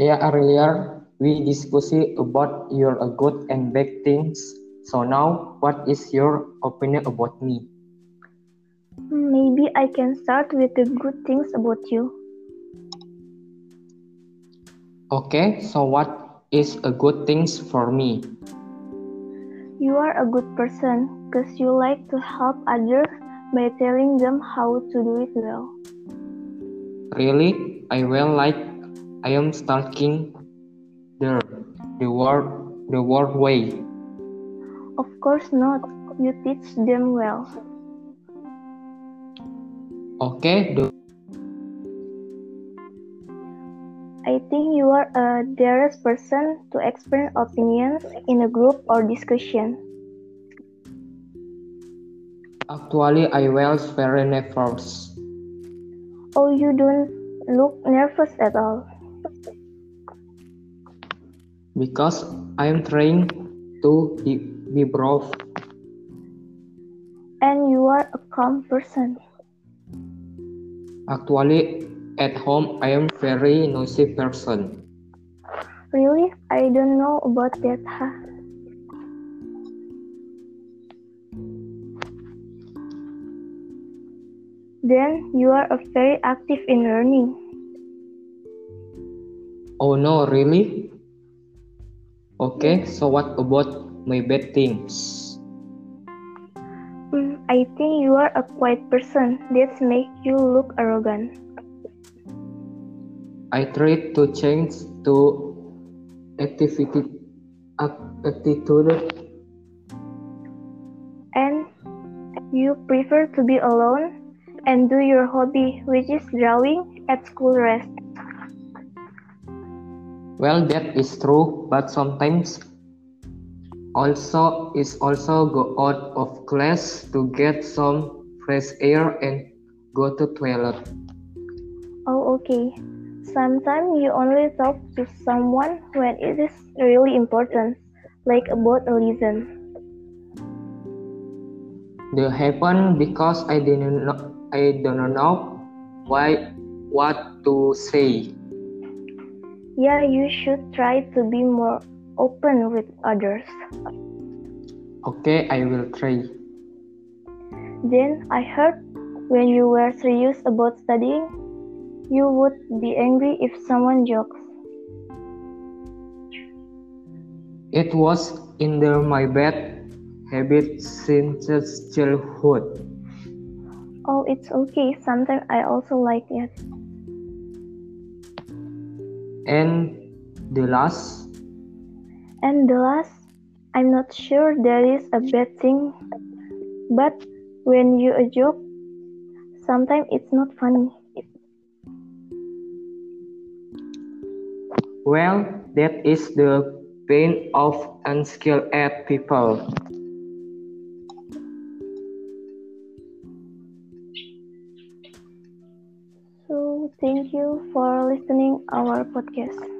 Yeah, earlier we discussed about your good and bad things. So now, what is your opinion about me? Maybe I can start with the good things about you. Okay, so what is a good things for me? You are a good person because you like to help others by telling them how to do it well. Really, I will like I am stalking the the word the word way. Of course not. You teach them well. Okay, the I think you are a daring person to express opinions in a group or discussion. Actually I was very nervous. Oh, you don't look nervous at all. because I am trying to be, be brave. And you are a calm person. Actually, at home I am very noisy person. Really? I don't know about that, huh? Then you are very active in learning. Oh no, really? Okay, so what about my bad things? Mm, I think you are a quiet person. That makes you look arrogant. I tried to change to activity attitude And you prefer to be alone and do your hobby, which is drawing, at school rest. Well, that is true, but sometimes also is also go out of class to get some fresh air and go to toilet. Oh, okay. Sometimes you only talk to someone when it is really important, like about a lesson. That happened because I didn't know I don't know why what to say. Yeah, you should try to be more open with others. Okay, I will try. Then I heard when you were serious about studying, you would be angry if someone jokes. It was in my bad habit since childhood. Oh, it's okay. Sometimes I also like it. And the last, And the last, I'm not sure there is a bad thing, but when you a joke, sometimes it's not funny. well, that is the pain of unskilled at people. Thank you for listening our podcast.